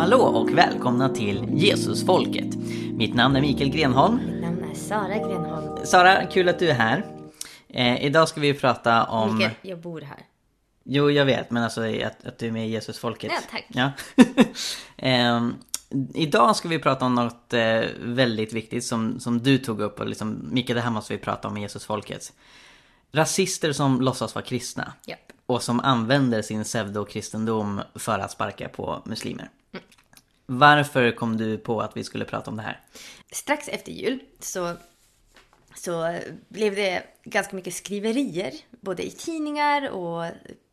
hallå och välkomna till Jesusfolket. Mitt namn är Mikael Grenholm. Mitt namn är Sara Grenholm. Sara, kul att du är här. Eh, idag ska vi prata om... Mikael, jag bor här. Jo, jag vet, men alltså att, att du är med i Jesusfolket. Ja, tack. Ja. eh, idag ska vi prata om något eh, väldigt viktigt som, som du tog upp och liksom, Mikael, det här måste vi prata om i Jesusfolket. Rasister som låtsas vara kristna. Japp. Och som använder sin pseudokristendom för att sparka på muslimer. Varför kom du på att vi skulle prata om det här? Strax efter jul så, så blev det ganska mycket skriverier, både i tidningar och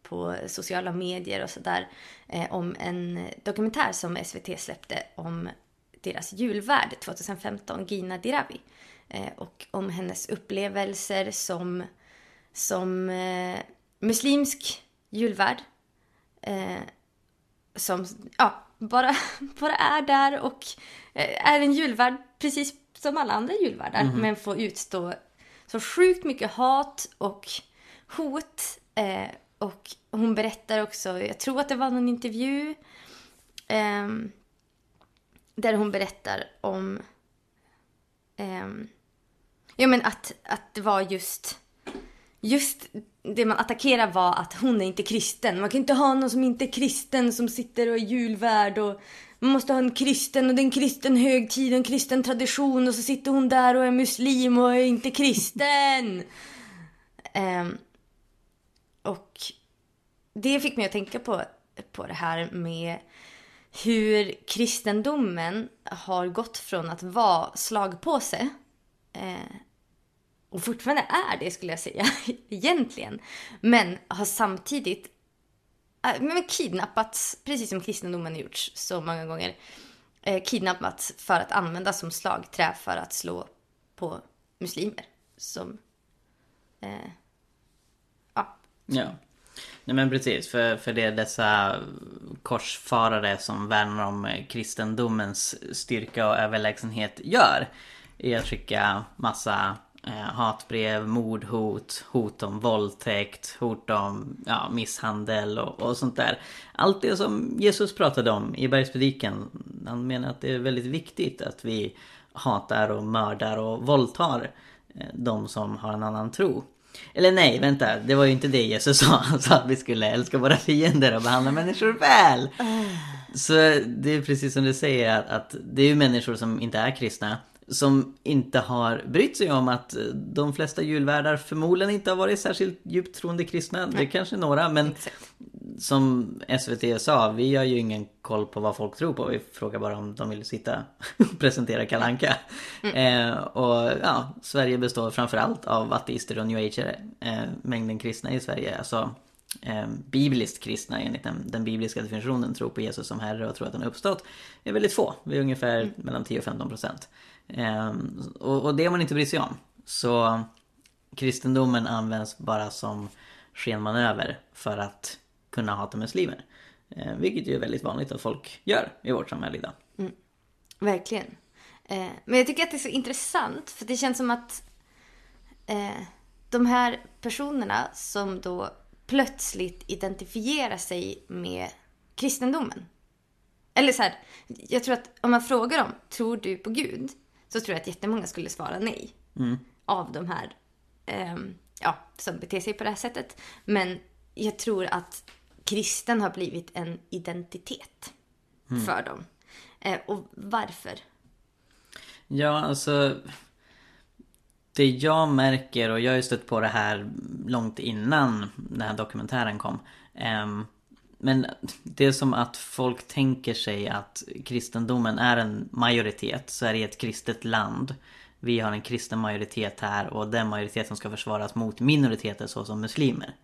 på sociala medier och sådär, eh, om en dokumentär som SVT släppte om deras julvärd 2015, Gina Dirawi. Eh, och om hennes upplevelser som, som eh, muslimsk julvärd. Eh, som ja, bara, bara är där och eh, är en julvärd precis som alla andra julvärdar. Men får utstå så sjukt mycket hat och hot. Eh, och hon berättar också, jag tror att det var någon intervju. ehm, där hon berättar om ehm, ja, men att, att det var just just det man attackerar var att hon är inte kristen. Man kan inte ha någon som inte är kristen som sitter och är julvärd och man måste ha en kristen och det är en kristen högtid och en kristen tradition och så sitter hon där och är muslim och är inte kristen. Ehm, och det fick mig att tänka på, på det här med hur kristendomen har gått från att vara slagpåse eh, och fortfarande är det skulle jag säga egentligen. Men har samtidigt äh, men kidnappats, precis som kristendomen har gjorts så många gånger, eh, kidnappats för att användas som slagträ för att slå på muslimer. Som, eh, ja, Ja. Nej men precis, för, för det är dessa korsfarare som värnar om eh, kristendomens styrka och överlägsenhet gör. I att skicka massa hatbrev, mordhot, hot om våldtäkt, hot om ja, misshandel och, och sånt där. Allt det som Jesus pratade om i bergspredikan. Han menar att det är väldigt viktigt att vi hatar och mördar och våldtar eh, de som har en annan tro. Eller nej, vänta. Det var ju inte det Jesus sa. Han sa att vi skulle älska våra fiender och behandla människor väl. Så det är precis som du säger att, att det är ju människor som inte är kristna. Som inte har brytt sig om att de flesta julvärdar förmodligen inte har varit särskilt djupt troende kristna. Det är kanske några men exakt. som SVT sa, vi har ju ingen koll på vad folk tror på. Vi frågar bara om de vill sitta och presentera Kalle Anka. Eh, och ja, Sverige består framförallt av ateister och new ageare. Eh, mängden kristna i Sverige, alltså eh, bibliskt kristna enligt den, den bibliska definitionen, tror på Jesus som Herre och tror att han har uppstått, är väldigt få. Vi är ungefär mellan 10 och 15 procent. Eh, och, och det man inte brytt sig om. Så kristendomen används bara som skenmanöver för att kunna hata muslimer. Eh, vilket ju är väldigt vanligt att folk gör i vårt samhälle idag. Verkligen. Eh, men jag tycker att det är så intressant för det känns som att eh, de här personerna som då plötsligt identifierar sig med kristendomen. Eller så här, jag tror att om man frågar dem, tror du på Gud? Så tror jag att jättemånga skulle svara nej. Av de här, ehm, ja, som beter sig på det här sättet. Men jag tror att kristen har blivit en identitet för dem. Eh, och varför? Ja, alltså... Det jag märker, och jag har ju stött på det här långt innan den här dokumentären kom. Ehm, men det är som att folk tänker sig att kristendomen är en majoritet. Sverige är ett kristet land. Vi har en kristen majoritet här och den majoriteten ska försvaras mot minoriteter såsom muslimer.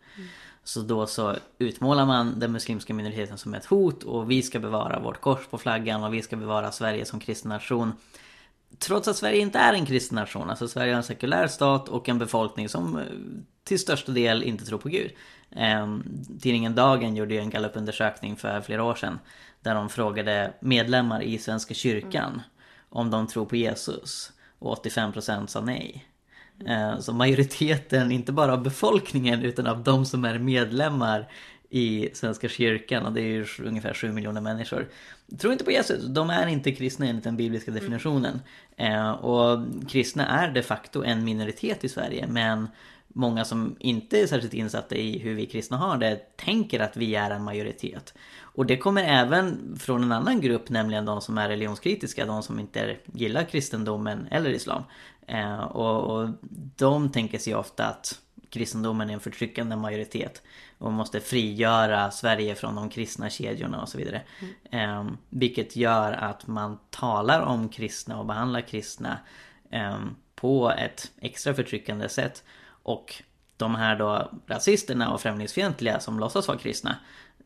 Så då så utmålar man den muslimska minoriteten som ett hot och vi ska bevara vårt kors på flaggan och vi ska bevara Sverige som kristen nation. Trots att Sverige inte är en kristen nation. Alltså Sverige har en sekulär stat och en befolkning som eh, till största del inte tror på Gud. Eh, tidningen Dagen gjorde ju en gallupundersökning för flera år sedan. Där de frågade medlemmar i Svenska kyrkan om de tror på Jesus. Och 85% sa nej. Eh, Så majoriteten, inte bara av befolkningen utan av de som är medlemmar i Svenska kyrkan och det är ju ungefär 7 miljoner människor. Tror inte på Jesus, de är inte kristna enligt den bibliska definitionen. Eh, och kristna är de facto en minoritet i Sverige men många som inte är särskilt insatta i hur vi kristna har det tänker att vi är en majoritet. Och det kommer även från en annan grupp, nämligen de som är religionskritiska, de som inte gillar kristendomen eller islam. Eh, och, och de tänker sig ofta att kristendomen är en förtryckande majoritet och måste frigöra Sverige från de kristna kedjorna och så vidare. Mm. Eh, vilket gör att man talar om kristna och behandlar kristna eh, på ett extra förtryckande sätt. Och de här då rasisterna och främlingsfientliga som låtsas vara kristna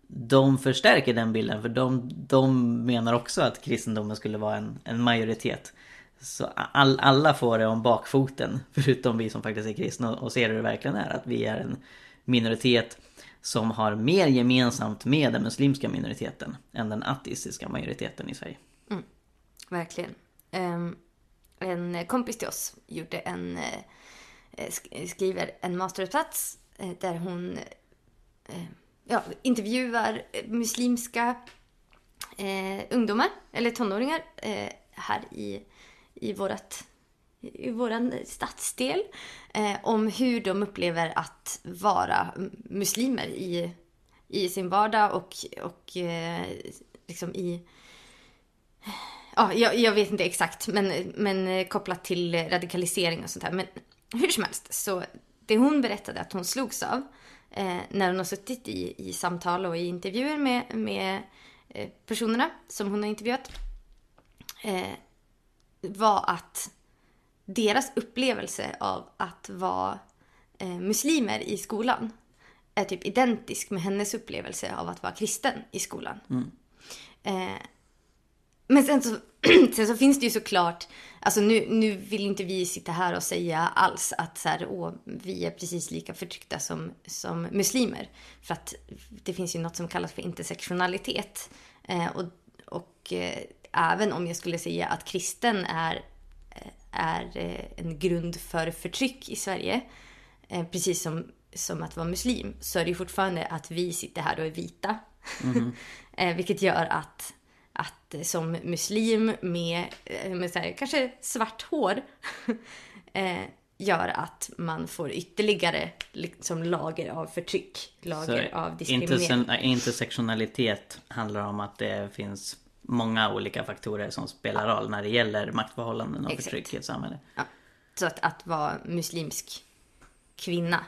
de förstärker den bilden för de, de menar också att kristendomen skulle vara en, en majoritet. Så all, alla får det om bakfoten förutom vi som faktiskt är kristna och ser hur det verkligen är. Att vi är en minoritet som har mer gemensamt med den muslimska minoriteten än den ateistiska majoriteten i Sverige. Mm, verkligen. Um, en kompis till oss gjorde en, uh, skriver en masteruppsats uh, eh, där hon uh, ja, intervjuar muslimska ungdomar, eller tonåringar, här i i, vårat, i våran stadsdel eh, om hur de upplever att vara muslimer i, i sin vardag och, och eh, liksom i... Ja, jag, jag, vet inte exakt, men, men kopplat till radikalisering och sånt här. Men hur som helst, så det hon berättade att hon slogs av eh, när hon har suttit i, i samtal och i intervjuer med, med eh, personerna som hon har intervjuat eh, var att deras upplevelse av att vara eh, muslimer i skolan är typ identisk med hennes upplevelse av att vara kristen i skolan. Mm. Eh, men sen så, sen så finns det ju såklart, alltså nu, nu vill inte vi sitta här och säga alls att så här, åh, vi är precis lika förtryckta som, som muslimer. För att det finns ju något som kallas för intersektionalitet. Eh, och och eh, även om jag skulle säga att kristen är, är eh, en grund för förtryck i Sverige, eh, precis som, som att vara muslim, så är det fortfarande att vi sitter här och är vita. Mm. Vilket gör att, att som muslim med, med här, kanske svart hår gör att man får ytterligare liksom, lager av förtryck, lager så av diskriminering. Intersektionalitet handlar om att det finns många olika faktorer som spelar roll när det gäller maktförhållanden och Exakt. förtryck i ett samhälle. Ja. Så att, att vara muslimsk kvinna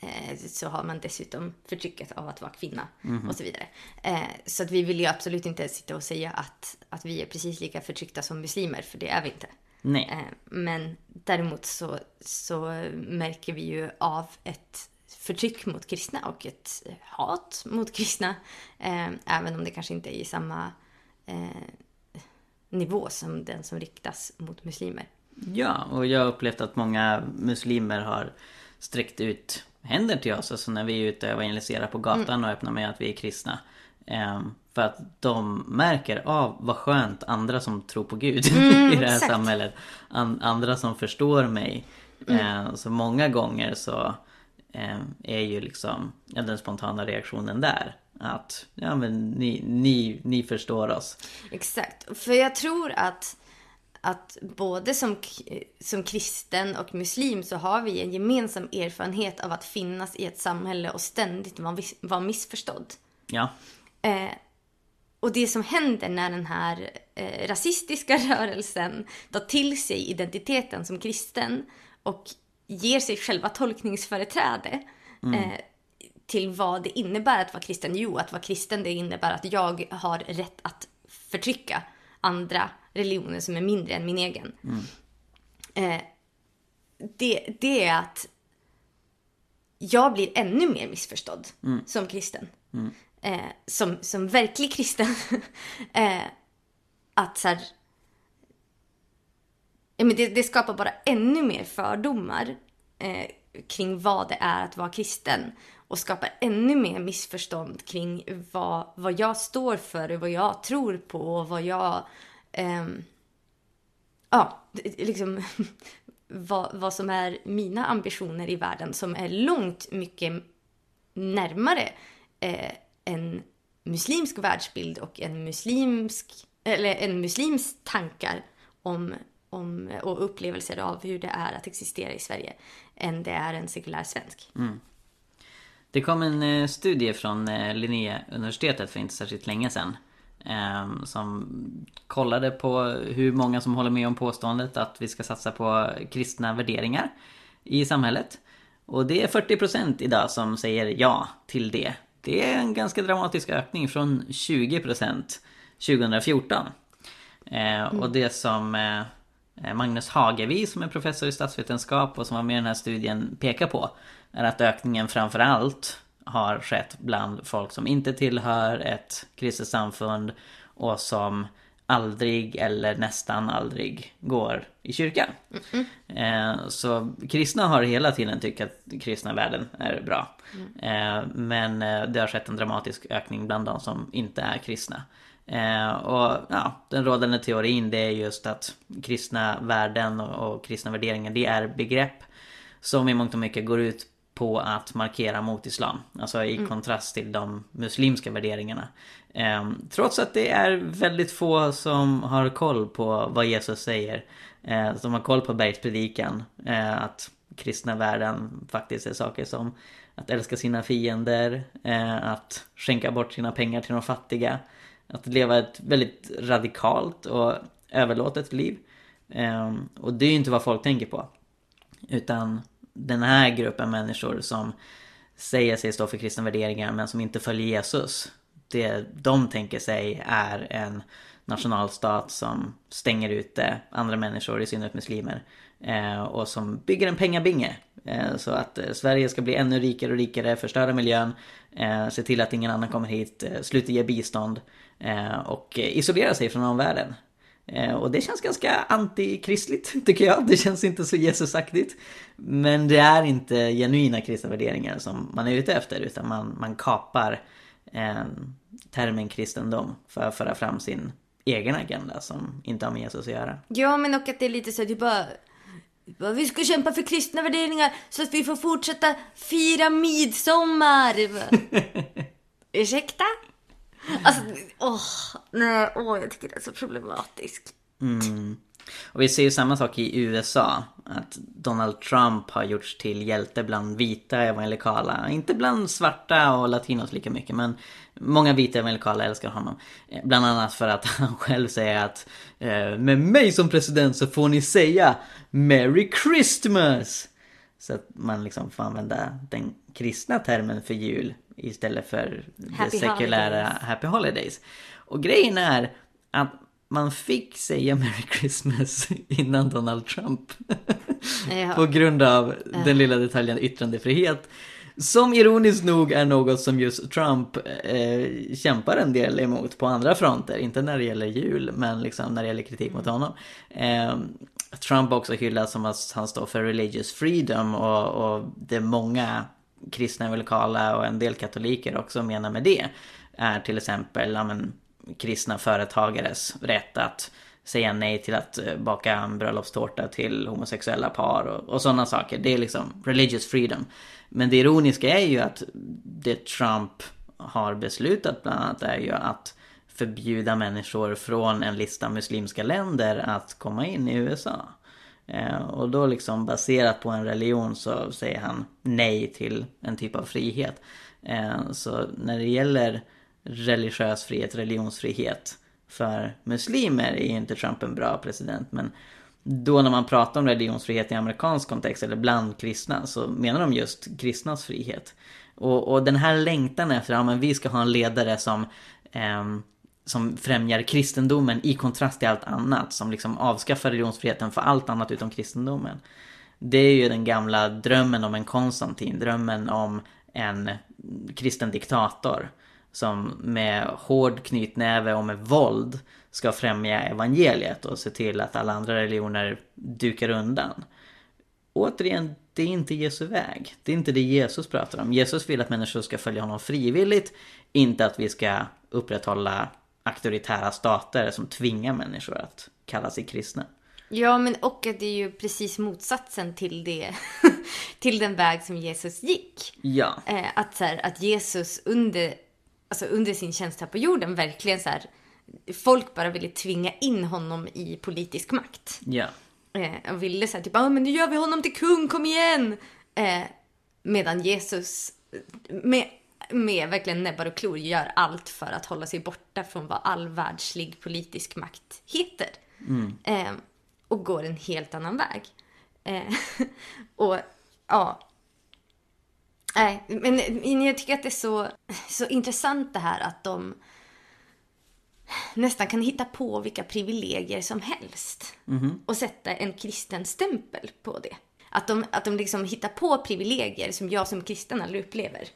eh, så har man dessutom förtrycket av att vara kvinna mm. och så vidare. Eh, så att vi vill ju absolut inte sitta och säga att, att vi är precis lika förtryckta som muslimer, för det är vi inte. Nej. Eh, men däremot så, så märker vi ju av ett förtryck mot kristna och ett hat mot kristna. Även om det kanske inte är i samma eh, nivå som den som riktas mot muslimer. Ja, och jag har upplevt att många muslimer har sträckt ut händer till oss. Alltså när vi är ute och evangeliserar på gatan mm. och öppnar med att vi är kristna. Eh, för att de märker av ah, vad skönt andra som tror på Gud mm, i det här exakt. samhället. An andra som förstår mig. Mm. Eh, så många gånger så eh, är ju liksom ja, den spontana reaktionen där. Att ja men ni, ni, ni förstår oss. Exakt. För jag tror att, att både som, som kristen och muslim så har vi en gemensam erfarenhet av att finnas i ett samhälle och ständigt vara, vara missförstådd. Ja. Eh, och det som händer när den här eh, rasistiska rörelsen tar till sig identiteten som kristen och ger sig själva tolkningsföreträde mm. eh, till vad det innebär att vara kristen. Jo, att vara kristen det innebär att jag har rätt att förtrycka andra religioner som är mindre än min egen. Mm. Eh, det, det är att jag blir ännu mer missförstådd mm. som kristen. Mm. Eh, som, som verklig kristen. eh, att så här, ja, men det, det, skapar bara ännu mer fördomar eh, kring vad det är att vara kristen och skapar ännu mer missförstånd kring vad, vad jag står för och vad jag tror på och vad jag... Eh, ja, liksom vad, vad som är mina ambitioner i världen som är långt mycket närmare eh, en muslimsk världsbild och en muslimsk, eller en muslims tankar om, om, och upplevelser av hur det är att existera i Sverige än det är en sekulär svensk. Mm. Det kom en eh, studie från eh, Linnéuniversitetet för inte särskilt länge sedan. Ehm, som kollade på hur många som håller med om påståendet att vi ska satsa på kristna värderingar i samhället. Och det är 40% idag som säger ja till det. Det är en ganska dramatisk ökning från 20% 2014. Mm. Och det som eh, Magnus Hagevi som är professor i statsvetenskap och som var med i den här studien pekar på är att ökningen framförallt har skett bland folk som inte tillhör ett kristet samfund och som aldrig eller nästan aldrig går i kyrkan. Mm -mm. Så kristna har hela tiden tyckt att kristna världen är bra. Mm. Men eh, det har skett en dramatisk ökning bland de som inte är kristna. Och ja, den rådande teorin det är just att kristna värden och kristna värderingar det är begrepp som i mångt och mycket går ut på att markera mot islam. Alltså i mm. kontrast till de muslimska värderingarna. Eh, trots att det är väldigt få som har koll på vad Jesus säger. Eh, som har koll på bergspredikan. Eh, att kristna värden faktiskt är saker som att älska sina fiender, eh, att skänka bort sina pengar till de fattiga. Att leva ett väldigt radikalt och överlåtet liv. Ehm, och det är ju inte vad folk tänker på. Utan den här gruppen människor som säger sig stå för kristna värderingar men som inte följer Jesus. Det de tänker sig är en nationalstat som stänger ute andra människor, i synnerhet muslimer. Eh, och som bygger en pengabinge. Eh, så att eh, Sverige ska bli ännu rikare och rikare, förstöra miljön, se till att ingen annan kommer hit, sluta ge bistånd och isolera sig från omvärlden. Eh, och det känns ganska antikristligt tycker jag. Det känns inte så Jesusaktigt. Men det är inte genuina kristna värderingar som man är ute efter utan man, man kapar eh, termen kristendom för att föra fram sin egen agenda som inte har med Jesus att göra. Ja men och att det är lite så att du bara vi ska kämpa för kristna värderingar så att vi får fortsätta fira midsommar. Ursäkta? Alltså, åh, nej, åh, jag tycker det är så problematiskt. Mm. Och vi ser ju samma sak i USA. Att Donald Trump har gjorts till hjälte bland vita evangelikala. Inte bland svarta och latinos lika mycket men många vita evangelikala älskar honom. Eh, bland annat för att han själv säger att eh, med mig som president så får ni säga Merry Christmas! Så att man liksom får använda den kristna termen för jul istället för happy det sekulära holidays. Happy Holidays. Och grejen är att man fick säga Merry Christmas innan Donald Trump. Ja. På grund av den lilla detaljen yttrandefrihet. Som ironiskt nog är något som just Trump eh, kämpar en del emot på andra fronter. Inte när det gäller jul, men liksom när det gäller kritik mot honom. Eh, Trump också hyllas som att han står för religious freedom och, och det är många kristna evangelikala och en del katoliker också menar med det är till exempel ja, men, kristna företagares rätt att säga nej till att eh, baka en bröllopstårta till homosexuella par och, och sådana saker. Det är liksom religious freedom. Men det ironiska är ju att det Trump har beslutat bland annat är ju att förbjuda människor från en lista muslimska länder att komma in i USA. Eh, och då liksom baserat på en religion så säger han nej till en typ av frihet. Eh, så när det gäller religiös frihet, religionsfrihet för muslimer är inte Trump en bra president. Men då när man pratar om religionsfrihet i amerikansk kontext eller bland kristna så menar de just kristnas frihet. Och, och den här längtan efter att ja, vi ska ha en ledare som eh, som främjar kristendomen i kontrast till allt annat. Som liksom avskaffar religionsfriheten för allt annat utom kristendomen. Det är ju den gamla drömmen om en Konstantin, drömmen om en kristen diktator. Som med hård knytnäve och med våld ska främja evangeliet och se till att alla andra religioner dukar undan. Återigen, det är inte Jesu väg. Det är inte det Jesus pratar om. Jesus vill att människor ska följa honom frivilligt. Inte att vi ska upprätthålla auktoritära stater som tvingar människor att kalla sig kristna. Ja, men och att det är ju precis motsatsen till det till den väg som Jesus gick. Ja. Eh, att, så här, att Jesus under, alltså under sin tjänst här på jorden verkligen så här, folk bara ville tvinga in honom i politisk makt. Ja. Eh, och ville säga typ, ah, men nu gör vi honom till kung, kom igen! Eh, medan Jesus med, med verkligen näbbar och klor gör allt för att hålla sig borta från vad all världslig politisk makt heter. Eh, och går en helt annan väg. Eh, och ja, Nej, men men jag tycker att det är så, så intressant det här att de nästan kan hitta på vilka privilegier som helst och sätta en kristen stämpel på det. Att de, att de liksom hittar på privilegier som jag som kristen aldrig upplever.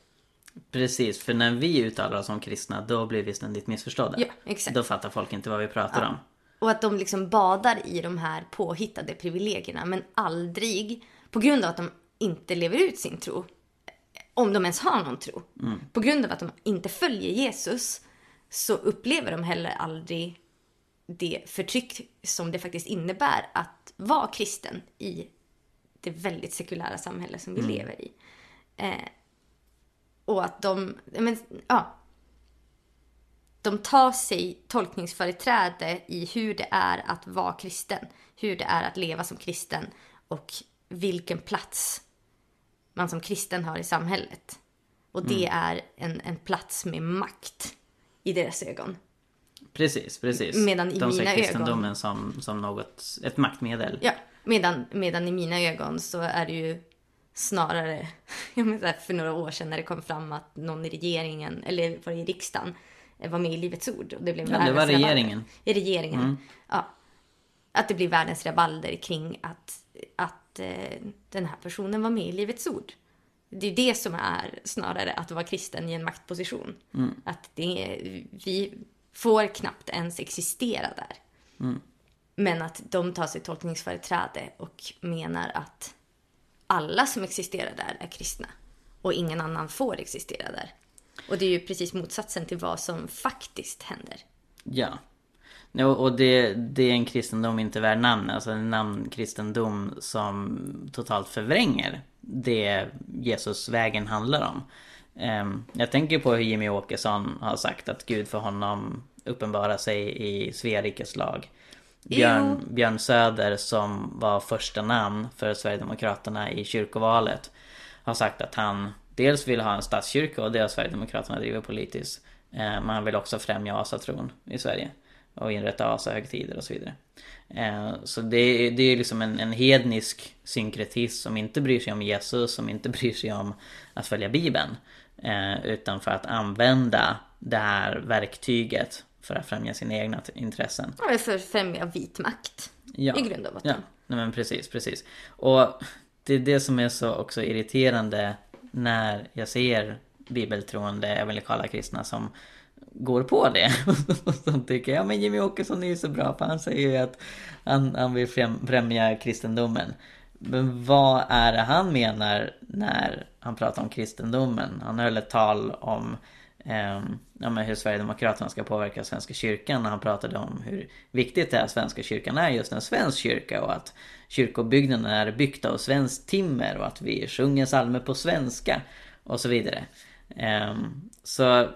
Precis, för när vi uttalar oss som kristna då blir vi ständigt missförstådda. Ja, exakt. Då fattar folk inte vad vi pratar om. Och att de liksom badar i de här påhittade privilegierna men aldrig, på grund av att de inte lever ut sin tro, om de ens har någon tro, på grund av att de inte följer Jesus, så upplever de heller aldrig det förtryck som det faktiskt innebär att vara kristen i det väldigt sekulära samhälle som vi lever i. Eh, och att de, men, ja, de tar sig tolkningsföreträde i hur det är att vara kristen, hur det är att leva som kristen och vilken plats man som kristen har i samhället. Och det är en, en plats med makt i deras ögon. Precis, precis. Medan i De ser mina kristendomen ögon- som, som något, ett maktmedel. Ja, medan, medan i mina ögon så är det ju snarare, jag menar, för några år sedan när det kom fram att någon i regeringen, eller var det i riksdagen, eh, var med i Livets Ord. Och det blev Ja, det var regeringen. I regeringen. Ja. Att det blir världens rabalder kring att, att eh, den här personen var med i Livets Ord. Det är det som är snarare att vara kristen i en maktposition. Att det är, vi får knappt ens existera där. Men att de tar sig tolkningsföreträde och menar att alla som existerar där är kristna. Och ingen annan får existera där. Och det är ju precis motsatsen till vad som faktiskt händer. Ja. Och det, det är en kristendom inte värd namn. Alltså en namnkristendom som totalt förvränger det Jesusvägen handlar om. Ehm, jag tänker på hur Jimmy Åkesson har sagt att Gud för honom uppenbarar sig i Svea rikes lag. Björn, Björn Söder som var första namn för Sverigedemokraterna i kyrkovalet har sagt att han dels vill ha en statskyrka och det har Sverigedemokraterna drivit politiskt. Eh, Men han vill också främja asatron i Sverige. Och inrätta asahögtider och så vidare. Eh, Så det, är- det är liksom en, en hednisk synkretism som inte bryr sig om Jesus, som inte bryr sig om att följa Bibeln. eh, Utan för att använda det här verktyget för att främja sina egna intressen. Ja, för att främja vit makt. Ja. I grund och botten. Ja, nej men precis, precis. Och det är det som är så också irriterande när jag ser bibeltroende evangelikala kristna som går på det. som tycker, ja men Jimmy Åkesson är ju så bra för han säger ju att han, han vill främ, främja kristendomen. Men vad är det han menar när han pratar om kristendomen? Han höll ett tal om Ehm, ja, men hur Sverigedemokraterna ska påverka Svenska kyrkan när han pratade om hur viktigt det är att Svenska kyrkan är just en svensk kyrka och att kyrkobyggnaden är byggda av svenskt timmer och att vi sjunger psalmer på svenska och så vidare. Um, så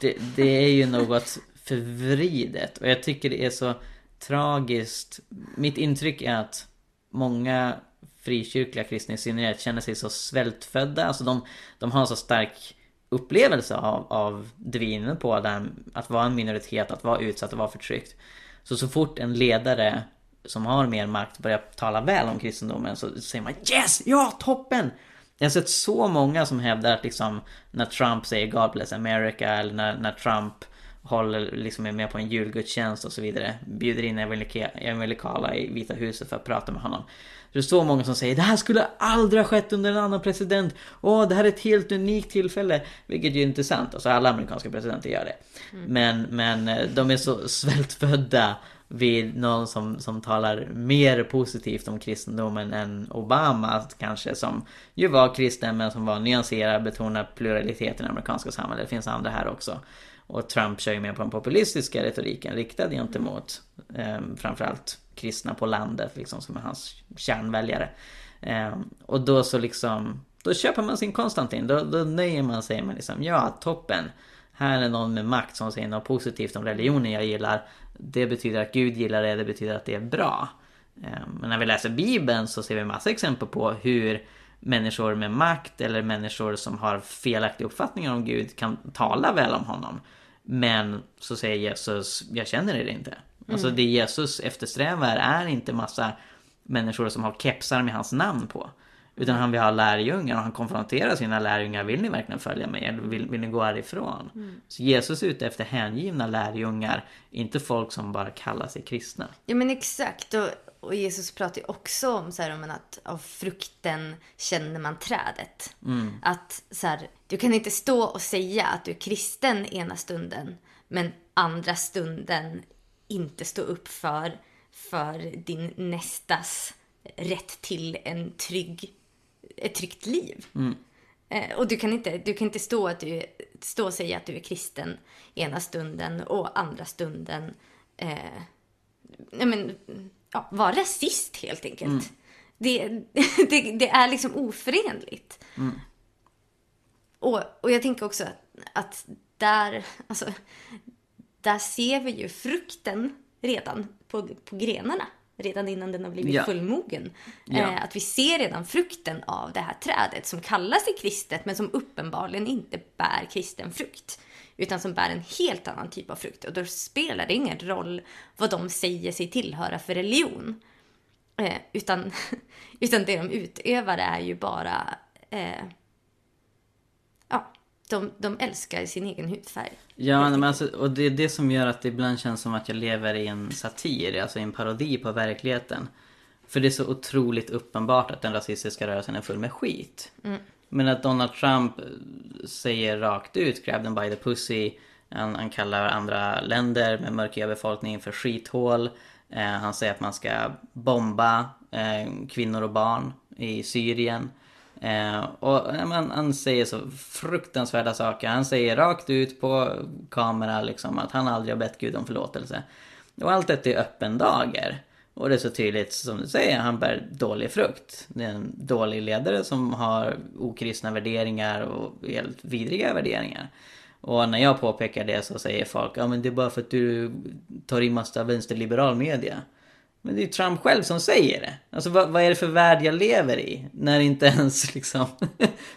det, det är ju något förvridet och jag tycker det är så tragiskt. Mitt intryck är att många frikyrkliga kristna i synnerhet känner sig så svältfödda. Alltså de, de har så stark upplevelse av, av det vi är inne på, där, att vara en minoritet, att vara utsatt och vara förtryckt. Så så fort en ledare som har mer makt börjar tala väl om kristendomen så säger man Yes! Ja, toppen! Jag har sett så många som hävdar att liksom när Trump säger God bless America eller när, när Trump håller liksom är med på en julgudstjänst och så vidare. Bjuder in evangelika- evangelikala i Vita huset för att prata med honom. Det är så många som säger det här skulle aldrig ha skett under en annan president. Åh, det här är ett helt unikt tillfälle. Vilket ju är sant. Alltså alla amerikanska presidenter gör det. Men, men eh, de är så svältfödda vid någon som, som talar mer positivt om kristendomen än Obama kanske som ju var kristen men som var nyanserad, betonar pluraliteten i amerikanska samhället. Det finns andra här också. Och Trump kör ju mer på den populistiska retoriken riktad gentemot eh, framförallt kristna på landet liksom som är hans kärnväljare. Eh, och då så liksom, då köper man sin Konstantin. Då, då nöjer man sig med liksom, ja toppen. Här är någon med makt som säger något positivt om religionen jag gillar. Det betyder att Gud gillar det, det betyder att det är bra. Eh, men när vi läser Bibeln så ser vi massa exempel på hur människor med makt eller människor som har felaktiga uppfattningar om Gud kan tala väl om honom. Men så säger Jesus, jag känner er inte. Mm. Alltså det Jesus eftersträvar är inte massa människor som har kepsar med hans namn på. Utan han vill ha lärjungar och han konfronterar sina lärjungar. Vill ni verkligen följa mig eller vill, vill ni gå härifrån? Mm. Så Jesus är ute efter hängivna lärjungar. Inte folk som bara kallar sig kristna. Ja men exakt. Och, och Jesus pratar ju också om, så här, om att av frukten känner man trädet. Mm. Att så här, du kan inte stå och säga att du är kristen ena stunden. Men andra stunden inte stå upp för, för din nästas rätt till en trygg ett tryggt liv. Mm. Eh, och du kan inte, du kan inte stå, att du, stå och säga att du är kristen ena stunden och andra stunden eh, men, ja, vara rasist helt enkelt. Mm. Det, det, det, är liksom oförenligt. Mm. Och, och jag tänker också att, att där, alltså, där ser vi ju frukten redan på, på grenarna redan innan den har blivit ja. fullmogen. Ja. Eh, att vi ser redan frukten av det här trädet som kallar sig kristet men som uppenbarligen inte bär kristen frukt. Utan som bär en helt annan typ av frukt. Och då spelar det ingen roll vad de säger sig tillhöra för religion. Eh, utan, utan det de utövar är ju bara eh, ja, de, de älskar sin egen hudfärg. Ja, men alltså, och det är det som gör att det ibland känns som att jag lever i en satir, alltså en parodi på verkligheten. För det är så otroligt uppenbart att den rasistiska rörelsen är full med skit. Mm. Men att Donald Trump eh, säger rakt ut, grab them by the pussy. Han, han kallar andra länder med mörk befolkning för skithål. Eh, han säger att man ska bomba eh, kvinnor och barn i Syrien. Eh, och eh, man, han säger så fruktansvärda saker. Han säger rakt ut på kamera liksom att han aldrig har bett Gud om förlåtelse. Och allt detta är öppen dager. Och det är så tydligt som du säger, han bär dålig frukt. Det är en dålig ledare som har okristna värderingar och helt vidriga värderingar. Och när jag påpekar det så säger folk, ja men det är bara för att du tar in massa vänsterliberal media. Men det är ju Trump själv som säger det. Alltså vad, vad är det för värld jag lever i? När inte ens liksom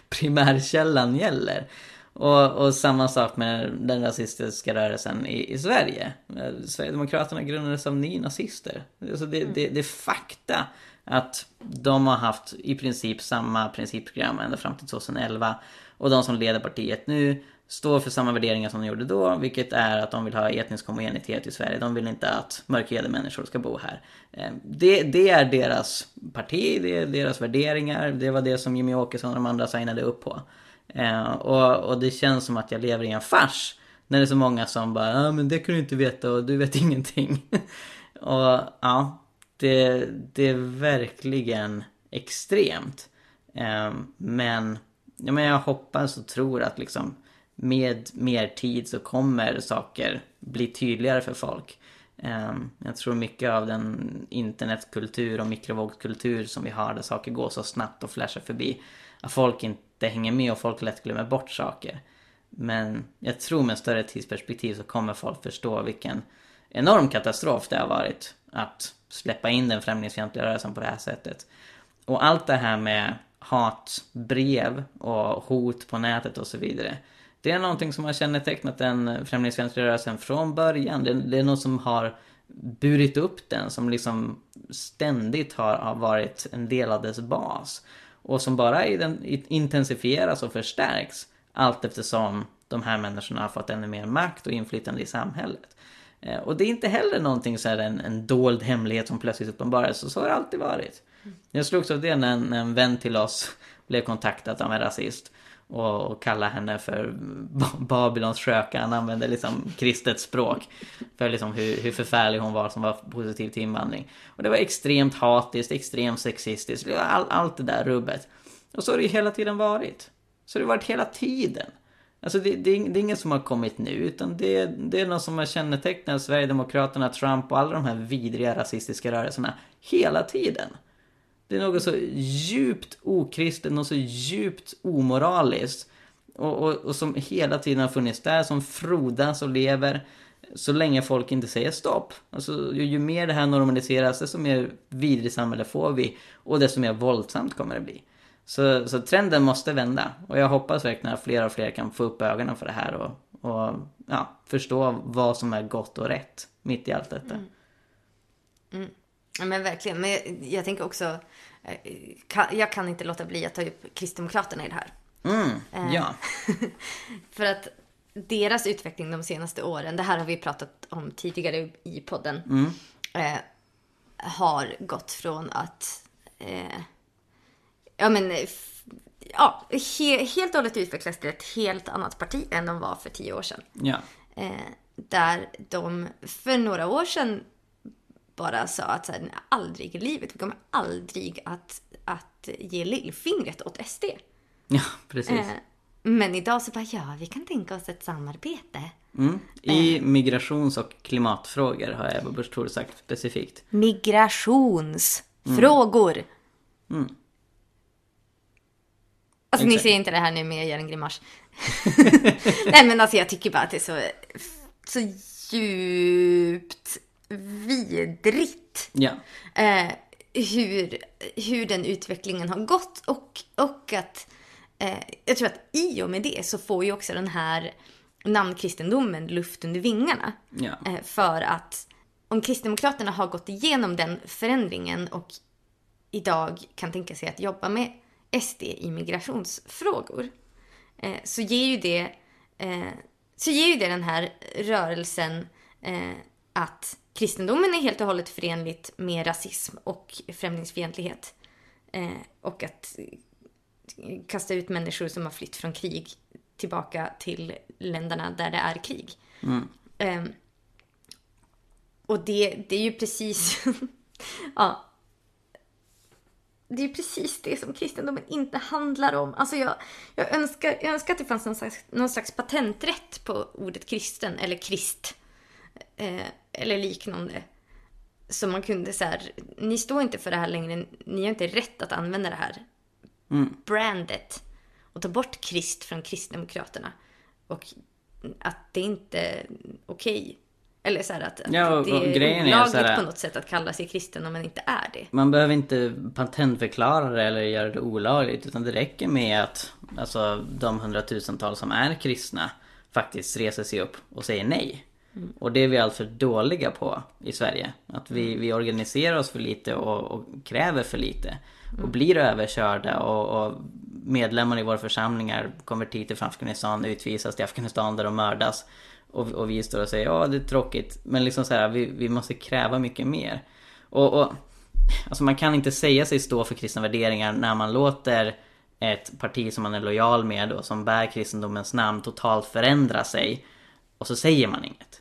primärkällan gäller. Och, och, samma sak med den rasistiska rörelsen i, i Sverige. Sverigedemokraterna grundades av nynazister. Alltså det, det, det är fakta att de har haft i princip samma principprogram ända fram till 2011. Och de som leder partiet nu står för samma värderingar som de gjorde då, vilket är att de vill ha etnisk homogenitet i Sverige. De vill inte att mörkhyade människor ska bo här. Eh, det, det, är deras parti, det är deras värderingar, det var det som Jimmy Åkesson och de andra signade upp på. Eh, och, och det känns som att jag lever i en fars. När det är så många som bara, ja men det kan du inte veta och du vet ingenting. och ja, det, det är verkligen extremt. Eh, men, ja, men jag hoppas och tror att liksom med mer tid så kommer saker bli tydligare för folk. Ehm, jag tror mycket av den internetkultur och mikrovågskultur som vi har där saker går så snabbt och flashar förbi. Att folk inte hänger med och folk lätt glömmer bort saker. Men jag tror med större tidsperspektiv så kommer folk förstå vilken enorm katastrof det har varit att släppa in den främlingsfientliga rörelsen på det här sättet. Och allt det här med hatbrev och hot på nätet och så vidare. Det är någonting som har kännetecknat den främlingsfientliga rörelsen från början. Det, det, är något som har burit upp den, som liksom ständigt har, har varit en del av dess bas. Och som bara intensifieras och förstärks allt eftersom de här människorna har fått ännu mer makt och inflytande i samhället. Eh, och det är inte heller någonting så här en, en dold hemlighet som plötsligt uppenbaras, så, så har det alltid varit. Jag slogs av det när en, när en vän till oss blev kontaktad av en rasist och, och kalla henne för Babylons sköka. Han använde liksom kristet språk för liksom hur, hur förfärlig hon var som var positiv till invandring. Och det var extremt hatiskt, extremt sexistiskt, all, allt det där rubbet. Och så har det ju hela tiden varit. Så har det varit hela tiden. Alltså det, det, det, är inget som har kommit nu, utan det, det är något som har kännetecknat Sverigedemokraterna, Trump och alla de här vidriga rasistiska rörelserna hela tiden. Det är något så djupt okristet, något så djupt omoraliskt. Och, och, och som hela tiden har funnits där, som frodas och lever. Så länge folk inte säger stopp. Alltså ju, ju mer det här normaliseras, desto mer vidrigt samhälle får vi. Och desto mer våldsamt kommer det bli. Så, så trenden måste vända. Och jag hoppas verkligen att fler och fler kan få upp ögonen för det här och, och ja, förstå vad som är gott och rätt mitt i allt detta. Mm. Mm. Men verkligen. Men jag, jag tänker också, eh, kan, jag kan inte låta bli att ta upp Kristdemokraterna i det här. Mm, ja. För att deras utveckling de senaste åren, det här har vi pratat om tidigare i podden, Mm. eh, har gått från att eh, ja men ja, he, helt och hållet utvecklas till ett helt annat parti än de var för tio år sedan. Ja. Eh, där de för några år sedan bara sa att så här, "Nej, aldrig i livet, vi kommer aldrig att, att ge lillfingret åt SD. Ja, precis. Eh, men idag så bara, ja, vi kan tänka oss ett samarbete. Mm. I Eh. migrations och klimatfrågor har Ebba Busch Thor sagt specifikt. Migrationsfrågor. Mm. Alltså ni Exakt. ser inte det här nu men jag gör en grimas. Nej men alltså jag tycker bara att det är så, så djupt vidrigt. Ja. eh, hur, hur den utvecklingen har gått och, och att eh, jag tror att i och med det så får ju också den här namnkristendomen luft under vingarna. Ja. Eh, för att om Kristdemokraterna har gått igenom den förändringen och idag kan tänka sig att jobba med SD i migrationsfrågor eh, så ger ju det eh, så ger ju det den här rörelsen eh, att kristendomen är helt och hållet förenligt med rasism och främlingsfientlighet. Eh, och att eh, kasta ut människor som har flytt från krig tillbaka till länderna där det är krig. Eh, och det, det är ju precis... ja. Det är ju precis det som kristendomen inte handlar om. Alltså jag, jag, önskar, jag önskar att det fanns någon slags, någon slags patenträtt på ordet kristen eller krist. Eh, eller liknande. Så man kunde så här, ni står inte för det här längre, ni har inte rätt att använda det här brandet. Och ta bort krist från Kristdemokraterna. Och att det inte är okej. Eller så här att, att Ja, det är är olagligt så här- på något sätt att kalla sig kristen om man inte är det. Man behöver inte patentförklara det eller göra det olagligt utan det räcker med att alltså, de hundratusentals som är kristna faktiskt reser sig upp och säger nej. Och det är vi alltför dåliga på i Sverige. Att vi, vi organiserar oss för lite och, och kräver för lite. Och blir överkörda och, och medlemmar i våra församlingar, konvertiter från Afghanistan utvisas till Afghanistan där de mördas. Och, och vi står och säger ja det är tråkigt. Men liksom så här, vi, vi måste kräva mycket mer. Och, och Alltså man kan inte säga sig stå för kristna värderingar när man låter ett parti som man är lojal med och som bär kristendomens namn totalt förändra sig. Och så säger man inget.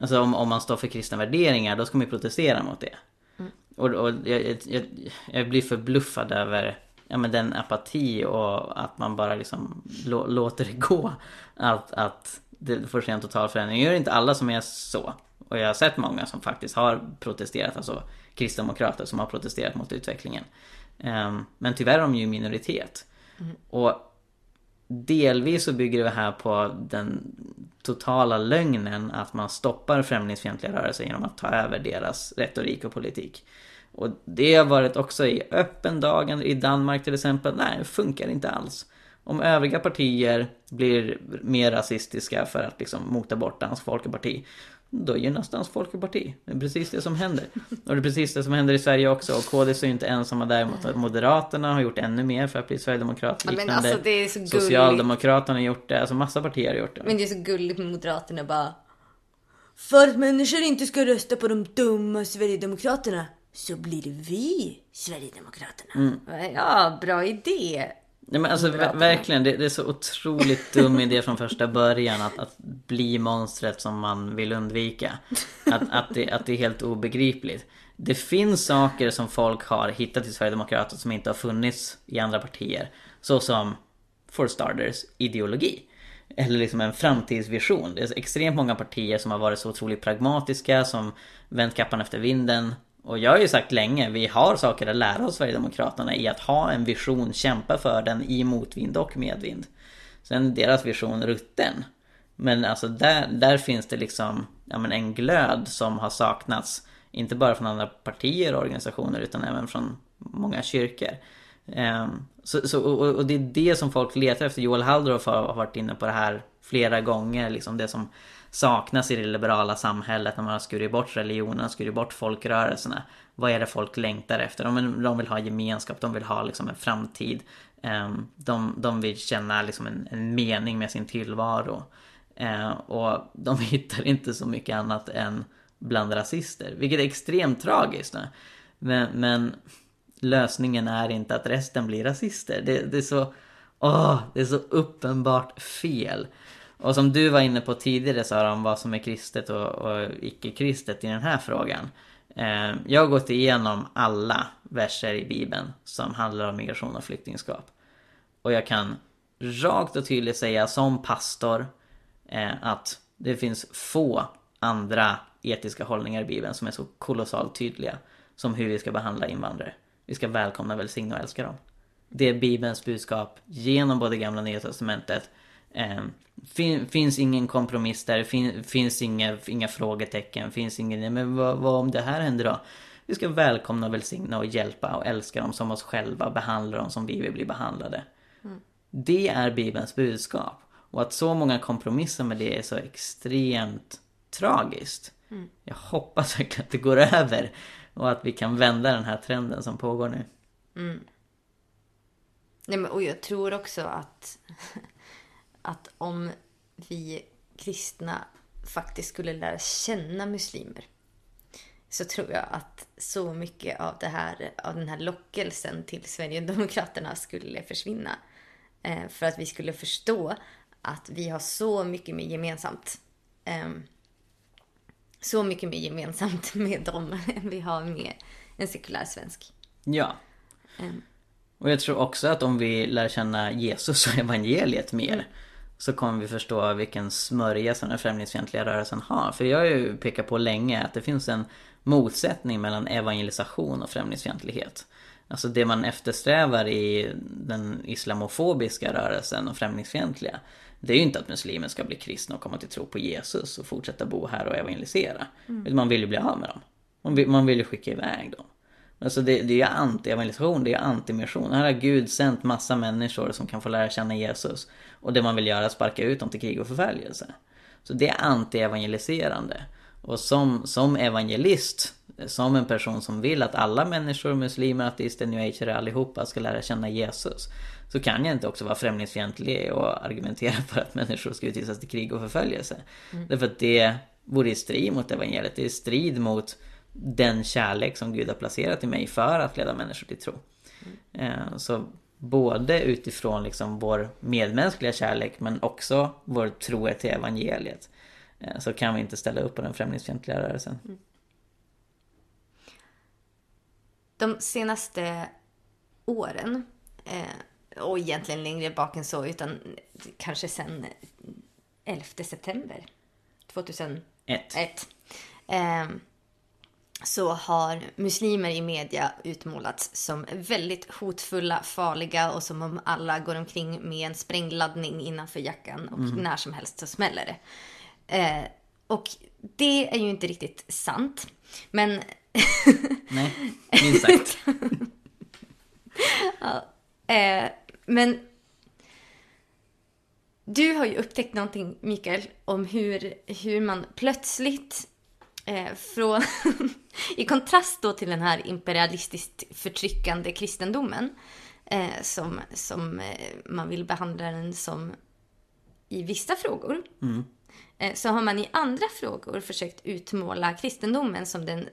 Alltså om, om man står för kristna värderingar då ska man ju protestera mot det. Och, och jag, jag, jag, blir förbluffad över ja, men den apati och att man bara liksom lå, låter det gå. Att, att det får ske en total förändring. Det gör inte alla som är så. Och jag har sett många som faktiskt har protesterat, alltså kristdemokrater som har protesterat mot utvecklingen. Ehm, men tyvärr är de ju minoritet. Och delvis så bygger det här på den totala lögnen att man stoppar främlingsfientliga rörelser genom att ta över deras retorik och politik. Och det har varit också i öppen dagen i Danmark till exempel. Nej, det funkar inte alls. Om övriga partier blir mer rasistiska för att liksom mota bort Dansk Folkeparti då gynnas Dansk Folkeparti. Det är precis det som händer. Och det är precis det som händer i Sverige också. Och KD är ju inte ensamma däremot. att Moderaterna har gjort ännu mer för att bli Sverigedemokrat liknande. alltså, det. Socialdemokraterna har gjort det. Alltså massa partier har gjort det. Men det är så gulligt med Moderaterna bara. För att människor inte ska rösta på de dumma Sverigedemokraterna så blir vi Sverigedemokraterna. Ja, bra idé. Nej, men alltså verkligen, det, det är så otroligt dum idé från första början att, att bli monstret som man vill undvika. Att, att, det, att det är helt obegripligt. Det finns saker som folk har hittat i Sverigedemokraterna som inte har funnits i andra partier. Så som, for starters, ideologi. Eller liksom en framtidsvision. Det är extremt många partier som har varit så otroligt pragmatiska, som vänt kappan efter vinden. Och jag har ju sagt länge, vi har saker att lära oss Sverigedemokraterna i att ha en vision, kämpa för den i motvind och medvind. Sen är deras vision rutten. Men alltså där, där finns det liksom ja, men en glöd som har saknats. Inte bara från andra partier och organisationer utan även från många kyrkor. Um, så, så, och, och, det är det som folk letar efter. Joel Halldorf har varit inne på det här flera gånger. Liksom det som saknas i det liberala samhället när man har skurit bort religionen, skurit bort folkrörelserna. Vad är det folk längtar efter? De, de vill ha gemenskap, de vill ha liksom en framtid. Ehm, de, de vill känna liksom en, en mening med sin tillvaro. Ehm, och de hittar inte så mycket annat än bland rasister. Vilket är extremt tragiskt. Men, men lösningen är inte att resten blir rasister. Det, det, är så... Åh, det är så uppenbart fel. Och som du var inne på tidigare Sara om vad som är kristet och, och icke-kristet i den här frågan. Eh, jag har gått igenom alla verser i Bibeln som handlar om migration och flyktingskap. Och jag kan rakt och tydligt säga som pastor eh, att det finns få andra etiska hållningar i Bibeln som är så kolossalt tydliga som hur vi ska behandla invandrare. Vi ska välkomna, välsigna och älska dem. Det är Bibelns budskap genom både Gamla och Nya Testamentet. Eh, fin, finns ingen kompromiss där, fin, finns inga, inga frågetecken, finns ingen, men vad, vad om det här händer då? Vi ska välkomna, välsigna och hjälpa och älska dem som oss själva, behandla dem som vi vill bli behandlade. Mm. Det är Bibelns budskap. Och att så många kompromisser med det är så extremt tragiskt. Mm. Jag hoppas verkligen att det går över. Och att vi kan vända den här trenden som pågår nu. Mm. Nej, men, och jag tror också att, att om vi kristna faktiskt skulle lära känna muslimer så tror jag att så mycket av, det här, av den här lockelsen till Sverigedemokraterna skulle försvinna. Eh, för att vi skulle förstå att vi har så mycket mer gemensamt. Eh, så mycket mer gemensamt med dem än vi har med en sekulär svensk. Ja. Um. Och jag tror också att om vi lär känna Jesus och evangeliet mer mm. Så kommer vi förstå vilken smörja som den främlingsfientliga rörelsen har. För jag har ju pekat på länge att det finns en motsättning mellan evangelisation och främlingsfientlighet. Alltså det man eftersträvar i den islamofobiska rörelsen och främlingsfientliga det är ju inte att muslimer ska bli kristna och komma till tro på Jesus och fortsätta bo här och evangelisera. Mm. Man vill ju bli av med dem. Man vill, man vill ju skicka iväg dem. Alltså det, det är ju anti-evangelisation, det är anti-mission. Här har Gud sänt massa människor som kan få lära känna Jesus. Och det man vill göra är att sparka ut dem till krig och förföljelse. Så det är anti-evangeliserande. Och som, som evangelist, som en person som vill att alla människor, muslimer, ateister, new age allihopa ska lära känna Jesus. Så kan jag inte också vara främlingsfientlig och argumentera för att människor ska utvisas till krig och förföljelse. Mm. Därför att det vore i strid mot evangeliet. Det är i strid mot den kärlek som Gud har placerat i mig för att leda människor till tro. Mm. Så både utifrån liksom vår medmänskliga kärlek men också vår tro till evangeliet. Eh, så kan vi inte ställa upp på den främlingsfientliga rörelsen. Mm. De senaste åren eh, och egentligen längre bak än så, utan kanske sen 11 september 2001. Eh, så har muslimer i media utmålats som väldigt hotfulla, farliga och som om alla går omkring med en sprängladdning innanför jackan och mm. när som helst så smäller det. Eh, och det är ju inte riktigt sant. Men... Nej, minst sagt. ja, eh, men du har ju upptäckt någonting, Mikael, om hur, hur man plötsligt eh, från, i kontrast då till den här imperialistiskt förtryckande kristendomen eh, som, som eh, man vill behandla den som i vissa frågor. Mm. Eh, så har man i andra frågor försökt utmåla kristendomen som den,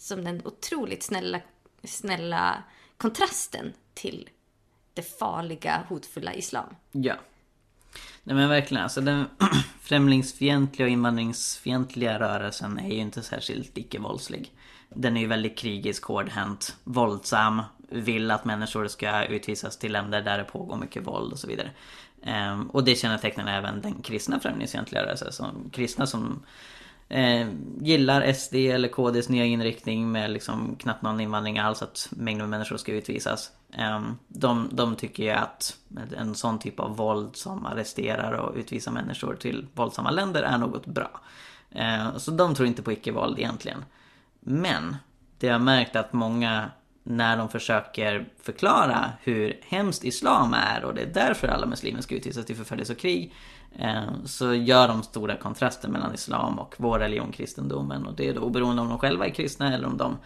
som den otroligt snälla, snälla kontrasten till det farliga, hotfulla islam. Ja. Nej men verkligen, alltså den främlingsfientliga och invandringsfientliga rörelsen är ju inte särskilt icke-våldslig. Den är ju väldigt krigisk, hårdhänt, våldsam, vill att människor ska utvisas till länder där det pågår mycket våld och så vidare. Ehm, och det kännetecknar även den kristna främlingsfientliga rörelsen. Som, kristna som eh, gillar SD eller KDs nya inriktning med liksom knappt någon invandring alls, att mängder med människor ska utvisas. Ehm, de, de tycker ju att en sån typ av våld som arresterar och utvisar människor till våldsamma länder är något bra. Ehm, så de tror inte på icke-våld egentligen. Men det jag har märkt att många när de försöker förklara hur hemskt islam är och det är därför alla muslimer ska utvisas till förföljelse och krig. Ehm, så gör de stora kontraster mellan islam och vår religion, kristendomen. Och det är då oberoende om de själva är kristna eller om de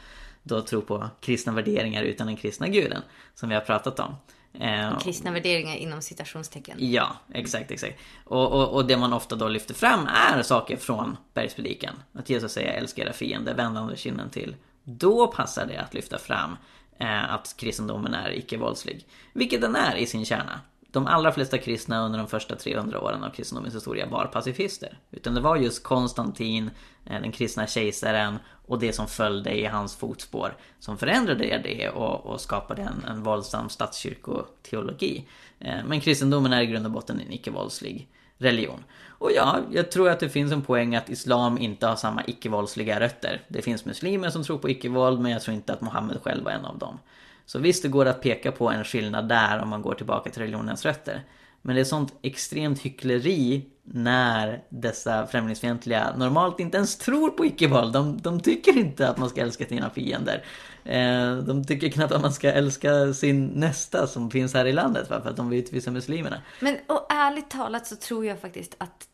då tror på kristna värderingar utan den kristna guden. Som vi har pratat om. Eh, kristna värderingar inom citationstecken. Ja, exakt, exakt. Och, och, och, det man ofta då lyfter fram är saker från bergspredikan. Att Jesus säger älska era fiender, vänd andra kinden till. Då passar det att lyfta fram eh, att kristendomen är icke-våldslig. Vilket den är i sin kärna. De allra flesta kristna under de första 300 åren av kristendomens historia var pacifister. Utan det var just Konstantin, eh, den kristna kejsaren och det som följde i hans fotspår som förändrade det och, och skapade en, en våldsam statskyrkoteologi. Eh, men kristendomen är i grund och botten en icke-våldslig religion. Och ja, jag tror att det finns en poäng att islam inte har samma icke-våldsliga rötter. Det finns muslimer som tror på icke-våld, men jag tror inte att Mohammed själv var en av dem. Så visst, det går att peka på en skillnad där om man går tillbaka till religionens rötter. Men det är sånt extremt hyckleri när dessa främlingsfientliga normalt inte ens tror på icke-våld. De, de, tycker inte att man ska älska sina fiender. Eh, de tycker knappt att man ska älska sin nästa som finns här i landet för att de vill utvisa muslimerna. Men och ärligt talat så tror jag faktiskt att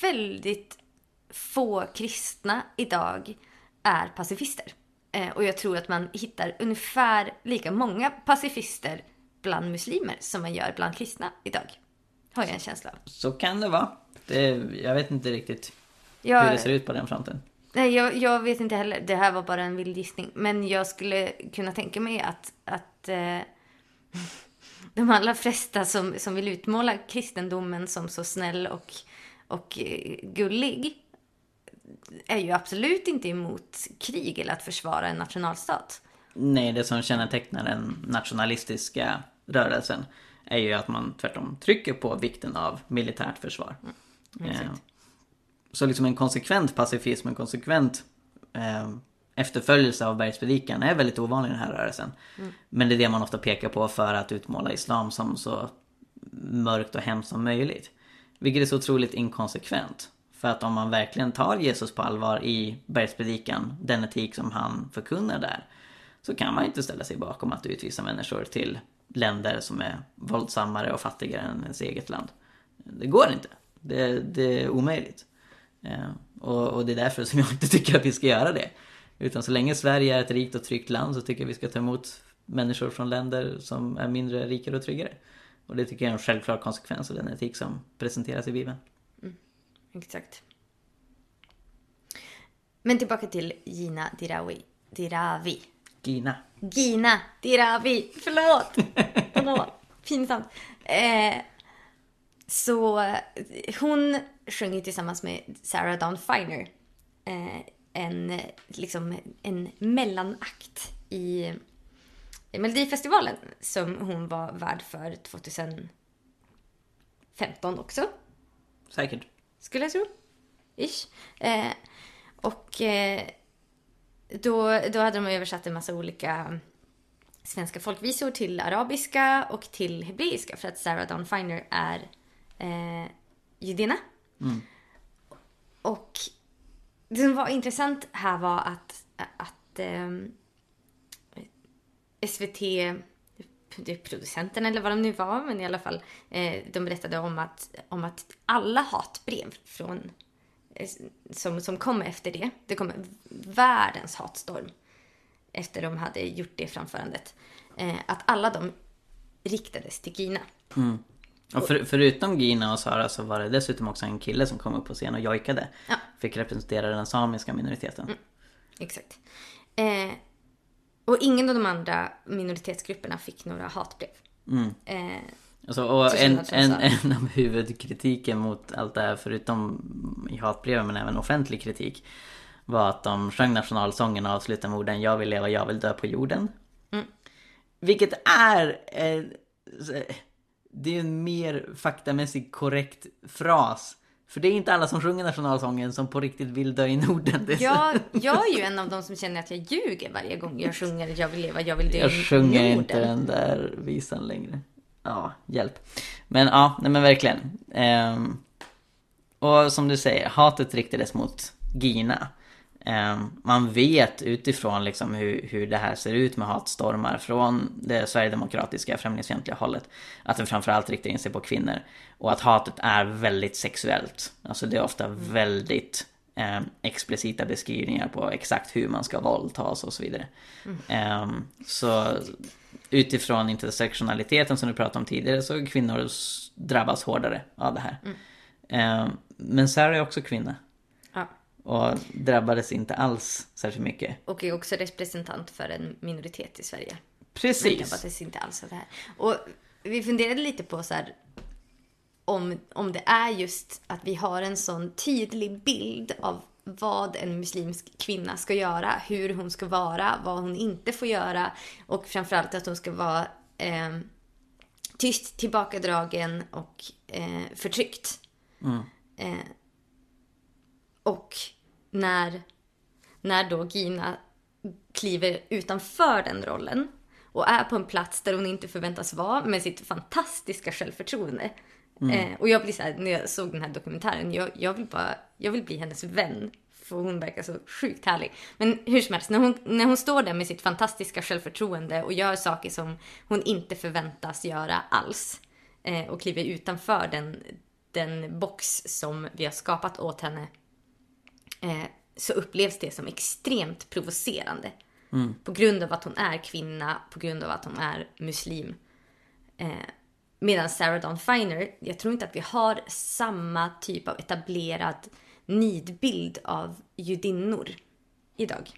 väldigt få kristna idag är pacifister. Eh, och jag tror att man hittar ungefär lika många pacifister bland muslimer som man gör bland kristna idag. Har jag en känsla av. Så kan det vara. Det, jag vet inte riktigt jag, hur det ser ut på den fronten. Nej, jag, jag, vet inte heller. Det här var bara en vild gissning. Men jag skulle kunna tänka mig att, att eh, de allra flesta som, som vill utmåla kristendomen som så snäll och, och eh, gullig är ju absolut inte emot krig eller att försvara en nationalstat. Nej, det som kännetecknar den nationalistiska rörelsen är ju att man tvärtom trycker på vikten av militärt försvar. Mm, eh, så liksom en konsekvent pacifism, en konsekvent eh, efterföljelse av bergspredikan är väldigt ovanlig i den här rörelsen. Mm. Men det är det man ofta pekar på för att utmåla islam som så mörkt och hemskt som möjligt. Vilket är så otroligt inkonsekvent. För att om man verkligen tar Jesus på allvar i bergspredikan, den etik som han förkunnar där, så kan man inte ställa sig bakom att utvisa människor till länder som är våldsammare och fattigare än ens eget land. Det går inte. Det, det är omöjligt. Eh, och, och, det är därför som jag inte tycker att vi ska göra det. Utan så länge Sverige är ett rikt och tryggt land så tycker jag vi ska ta emot människor från länder som är mindre rikare och tryggare. Och det tycker jag är en självklar konsekvens av den etik som presenteras i Bibeln. Exakt. Men tillbaka till Gina Dirawi. Dirawi. Gina. Gina Dirawi. Förlåt! Förlåt. Pinsamt. Eh, så hon sjunger tillsammans med Sarah Dawn Finer eh, en, liksom, en mellanakt i Melodifestivalen som hon var värd för 2015 också. Säkert. Skulle jag tro. Ish. Eh, och eh, då, då hade de översatt en massa olika svenska folkvisor till arabiska och till hebreiska för att Sarah Dawn Finer är eh, judinna. Mm. Och det som var intressant här var att, att eh, SVT, producenten eller vad de nu var, men i alla fall, eh, de berättade om att, om att alla hatbrev från, eh, som, som kom efter det, det kom världens hatstorm efter de hade gjort det framförandet, eh, att alla de riktades till Gina. Mm. Och för, förutom Gina och Sara så var det dessutom också en kille som kom upp på scen och jojkade. Ja. Fick representera den samiska minoriteten. Mm. Exakt. Eh, och ingen av de andra minoritetsgrupperna fick några hatbrev. Mm. Eh, alltså, och en, en, en av huvudkritiken mot allt det här, förutom i hatbreven men även offentlig kritik, var att de sjöng nationalsången och avslutade med orden Jag vill leva, jag vill dö på jorden. Mm. Vilket är eh, det är en mer faktamässigt korrekt fras För det är inte alla som sjunger nationalsången som på riktigt vill dö i Norden. Jag, jag är ju en av de som känner att jag ljuger varje gång jag sjunger Jag vill leva, jag vill dö Jag i sjunger Norden. inte den där visan längre. Ja, hjälp. Men ja, nej men verkligen. Ehm, och som du säger, hatet riktades mot Gina. Ehm, man vet utifrån liksom hur, hur det här ser ut med hatstormar från det sverigedemokratiska främlingsfientliga hållet. Att det framförallt riktar in sig på kvinnor. Och att hatet är väldigt sexuellt. Alltså det är ofta väldigt eh, explicita beskrivningar på exakt hur man ska våldtas och så vidare. Ehm, så utifrån intersektionaliteten som du pratade om tidigare så kvinnor drabbas hårdare av det här. Ehm, men Sarah är också kvinna. Och drabbades inte alls särskilt mycket. Och är också representant för en minoritet i Sverige. Men Precis. drabbades inte alls av det här. Och vi funderade lite på så här, om, om det är just att vi har en sån tydlig bild av vad en muslimsk kvinna ska göra, hur hon ska vara, vad hon inte får göra och framförallt att hon ska vara eh, tyst, tillbakadragen och eh, förtryckt. Eh, och när, när då Gina kliver utanför den rollen och är på en plats där hon inte förväntas vara med sitt fantastiska självförtroende. Eh, och jag blir så här, när jag såg den här dokumentären, jag, jag, vill bara, jag vill bli hennes vän. För hon verkar så sjukt härlig. Men hur som helst, när hon, när hon står där med sitt fantastiska självförtroende och gör saker som hon inte förväntas göra alls. Eh, och kliver utanför den, den box som vi har skapat åt henne eh, så upplevs det som extremt provocerande. På grund av att hon är kvinna, på grund av att hon är muslim. Eh, medan Sarah Dawn Finer, jag tror inte att vi har samma typ av etablerad nidbild av judinnor idag.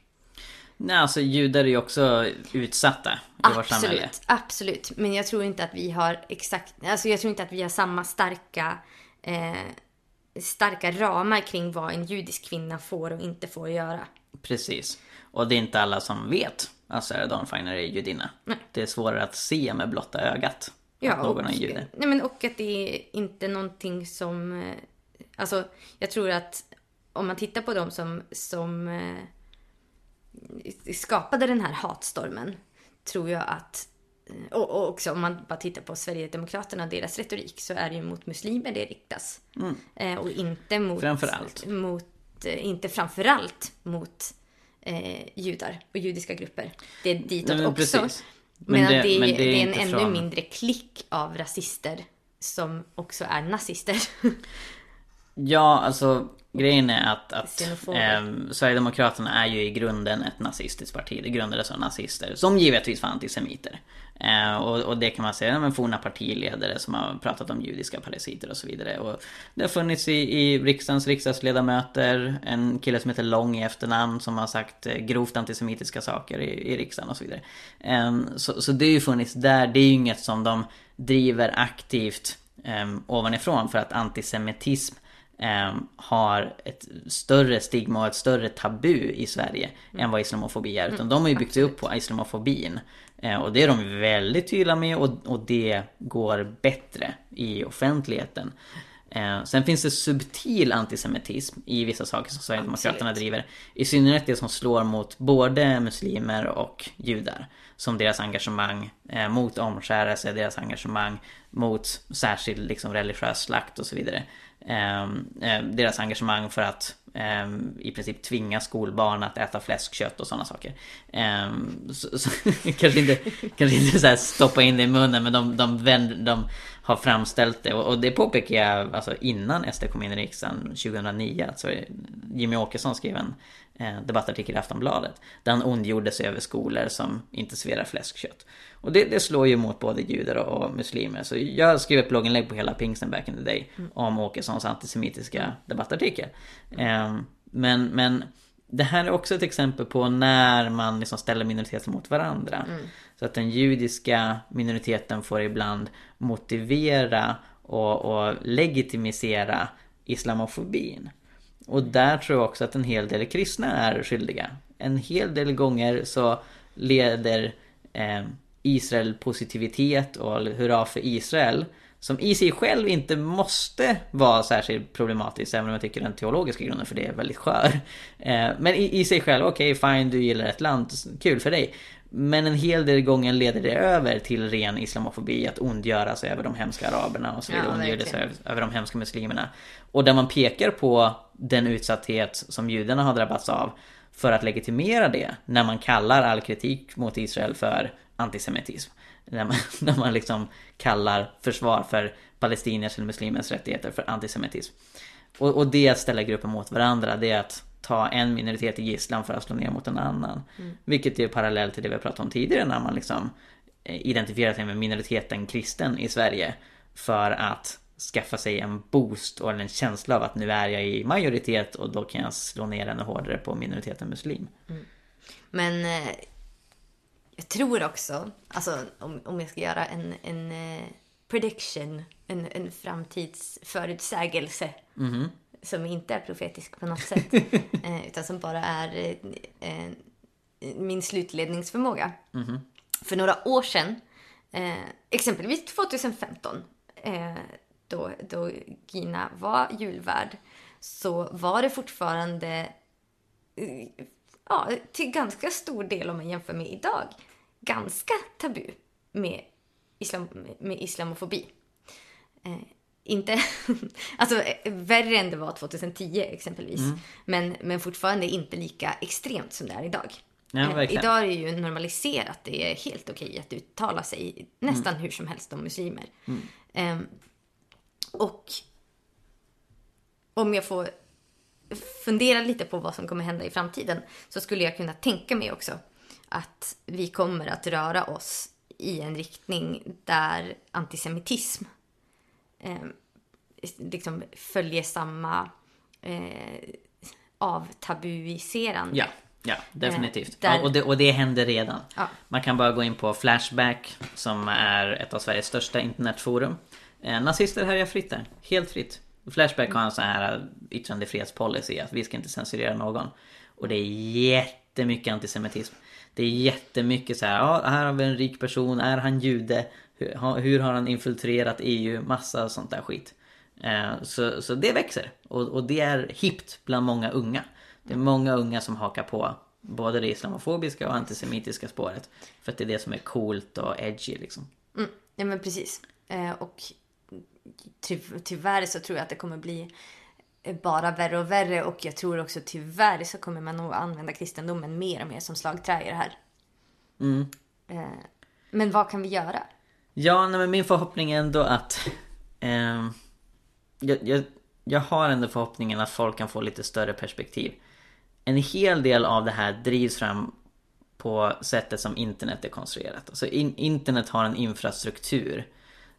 Nej, alltså judar är ju också utsatta i vårt samhälle. Absolut, absolut. Men jag tror inte att vi har exakt, alltså jag tror inte att vi har samma starka, eh, starka ramar kring vad en judisk kvinna får och inte får göra. Precis. Och det är inte alla som vet att Sarah Dawn Finer är judinna. Det är svårare att se med blotta ögat att någon är jude. nej men och att det är inte någonting som... eh, Alltså, jag tror att om man tittar på dem som, som eh, skapade den här hatstormen, tror jag att... eh, Och, och också om man bara tittar på Sverigedemokraterna och deras retorik så är det ju mot muslimer det riktas. Eh, och inte mot... Framförallt. Mot, eh, inte framförallt mot eh, judar och judiska grupper. Det är ditåt Nej, men också. precis. Men Men, det- det, är, men det är det är en ännu från- mindre klick av rasister som också är nazister. Ja, alltså grejen är att, att eh, Sverigedemokraterna är ju i grunden ett nazistiskt parti. Det grundades av nazister som givetvis var antisemiter. Eh, och, och det kan man säga, men forna partiledare som har pratat om judiska parasiter och så vidare. Och det har funnits i, i riksdagens riksdagsledamöter, en kille som heter Lång i efternamn som har sagt eh, grovt antisemitiska saker i, i riksdagen och så vidare. Eh, så, så det har ju funnits där, det är ju inget som de driver aktivt eh, ovanifrån för att antisemitism eh, har ett större stigma och ett större tabu i Sverige än vad islamofobi är. Utan de har ju byggt upp på islamofobin. Eh, och det är de väldigt tydliga med och, och det går bättre i offentligheten. Eh, sen finns det subtil antisemitism i vissa saker som Sverigedemokraterna Absolut. driver. I synnerhet det som slår mot både muslimer och judar. Som deras engagemang eh, mot omskärelse, deras engagemang mot särskild liksom, religiös slakt och så vidare. Ehm, eh, deras engagemang för att Ehm, i princip tvinga skolbarn att äta fläskkött och sådana saker. Ehm, så, så, kanske inte, kanske inte så här stoppa in det i munnen men de, de, vänder, de har framställt det och, det påpekar jag alltså innan SD kom in i riksdagen 2009. Alltså Jimmy Åkesson skrev en eh, debattartikel i Aftonbladet där han ondgjorde sig över skolor som inte serverar fläskkött. Och det, det slår ju mot både judar och, och muslimer. Så jag skrev ett blogginlägg på hela pingsten back in the day om Åkessons antisemitiska debattartikel. Ehm, men, men det här är också ett exempel på när man liksom ställer minoriteter mot varandra. Så att den judiska minoriteten får ibland motivera och, och legitimisera islamofobin. Och där tror jag också att en hel del kristna är skyldiga. En hel del gånger så leder eh, Israel positivitet och hurra för Israel som i sig själv inte måste vara särskilt problematisk även om jag tycker den teologiska grunden för det är väldigt skör. Eh, men i, i sig själv, okej okay, fine du gillar ett land, kul för dig. Men en hel del gånger leder det över till ren islamofobi, att ondgöra sig över de hemska araberna och så vidare, ja, ondgöra sig över, de hemska muslimerna. Och där man pekar på den utsatthet som judarna har drabbats av för att legitimera det när man kallar all kritik mot Israel för antisemitism. När man, när man liksom kallar försvar för palestiniers eller muslimers rättigheter för antisemitism. Och, och det att ställa grupper mot varandra, det är att ta en minoritet i gisslan för att slå ner mot en annan. Mm. Vilket är parallellt till det vi pratade om tidigare när man liksom eh, identifierar sig med minoriteten kristen i Sverige. För att skaffa sig en boost och en känsla av att nu är jag i majoritet och då kan jag slå ner ännu hårdare på minoriteten muslim. Mm. Men eh, jag tror också, alltså om, om jag ska göra en, en eh, prediction, en, en framtidsförutsägelse. Mm. Som inte är profetisk på något sätt. eh, utan som bara är eh, eh min slutledningsförmåga. Mm. För några år sedan, exempelvis 2015, eh, då, då Gina var julvärd, så var det fortfarande ja, till ganska stor del om man jämför med idag, ganska tabu med, islam, med islamofobi. Eh, inte, alltså värre än det var 2010 exempelvis. Mm. Men, men fortfarande inte lika extremt som det är idag. Ja, eh, idag är det ju normaliserat. Det är helt okej att uttala sig nästan mm. hur som helst om muslimer. Mm. Eh, och om jag får fundera lite på vad som kommer hända i framtiden så skulle jag kunna tänka mig också att vi kommer att röra oss i en riktning där antisemitism eh, liksom följer samma eh, avtabuiserande. Ja, ja definitivt. Eh, där... ja, och, det, och det händer redan. Ja. Man kan bara gå in på Flashback som är ett av Sveriges största internetforum. Eh, nazister härjar fritt där, helt fritt. Flashback har en sån här yttrandefrihetspolicy att vi ska inte censurera någon. Och det är jättemycket antisemitism. Det är jättemycket så här, ja här har vi en rik person, är han jude? Hur, hur har han infiltrerat EU? Massa sånt där skit. Eh, så, så det växer. Och, och det är hippt bland många unga. Det är många unga som hakar på både det islamofobiska och antisemitiska spåret. För att det är det som är coolt och edgy liksom. Mm, ja men precis. Eh, och ty tyvärr så tror jag att det kommer bli bara värre och värre och jag tror också tyvärr så kommer man nog använda kristendomen mer och mer som slagträ i det här. Mm. Eh, men vad kan vi göra? Ja, nej, men min förhoppning är ändå att eh, jag, jag, jag har ändå förhoppningen att folk kan få lite större perspektiv. En hel del av det här drivs fram på sättet som internet är konstruerat. Alltså in, internet har en infrastruktur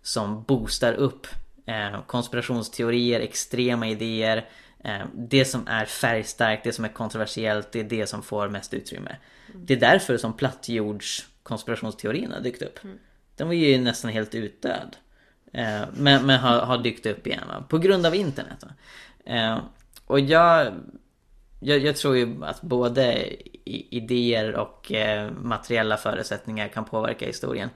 som boostar upp eh, konspirationsteorier, extrema idéer. Eh, det som är färgstarkt, det som är kontroversiellt, det är det som får mest utrymme. Mm. Det är därför som plattjords konspirationsteorierna dykt upp. Mm. Den var ju nästan helt utdöd. Eh, men, men har, har dykt upp igen va? på grund av internet. Eh, och jag, jag, jag, tror ju att både idéer och eh, materiella förutsättningar kan påverka historien.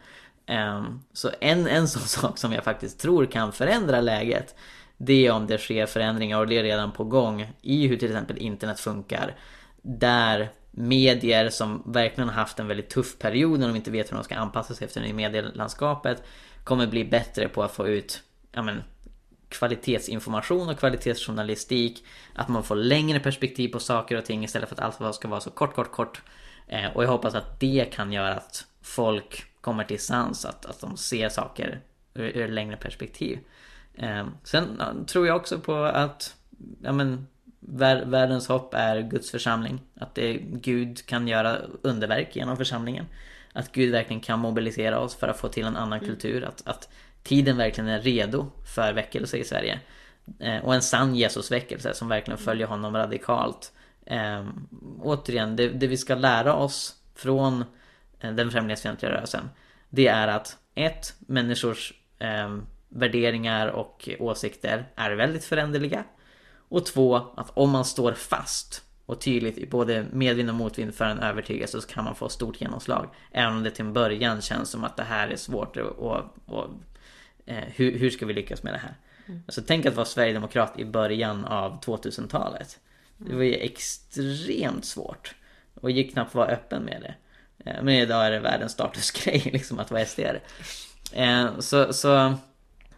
Eh, så en, en sån sak som jag faktiskt tror kan förändra läget Det är om det sker förändringar och det är redan på gång i hur till exempel internet funkar Där medier som verkligen har haft en väldigt tuff period när de inte vet hur de ska anpassa sig efter det medielandskapet Kommer bli bättre på att få ut ja men, kvalitetsinformation och kvalitetsjournalistik Att man får längre perspektiv på saker och ting istället för att allt ska vara så kort, kort, kort Eh, Och jag hoppas att det kan göra att folk kommer till sans, att, att de ser saker ur, ur ett längre perspektiv. Eh, sen tror jag också på att ja, men, världens hopp är Guds församling. Att det, Gud kan göra underverk genom församlingen. Att Gud verkligen kan mobilisera oss för att få till en annan mm. kultur. Att, att tiden verkligen är redo för väckelse i Sverige. Eh, och en sann Jesusväckelse som verkligen mm. följer honom radikalt. Eh, återigen, det, det vi ska lära oss från Eh, den främlingsfientliga rörelsen. Det är att ett, människors eh, värderingar och åsikter är väldigt föränderliga. Och två, att om man står fast och tydligt i både medvind och motvind för en övertygelse så kan man få stort genomslag. Även om det till en början känns som att det här är svårt att, att Eh, hur, hur ska vi lyckas med det här? Mm. Alltså tänk att vara sverigedemokrat i början av 2000-talet. Det var ju extremt svårt. Och gick knappt vara öppen med det. Eh, men idag är det världens statusgrej liksom att vara SD. Eh, så, så,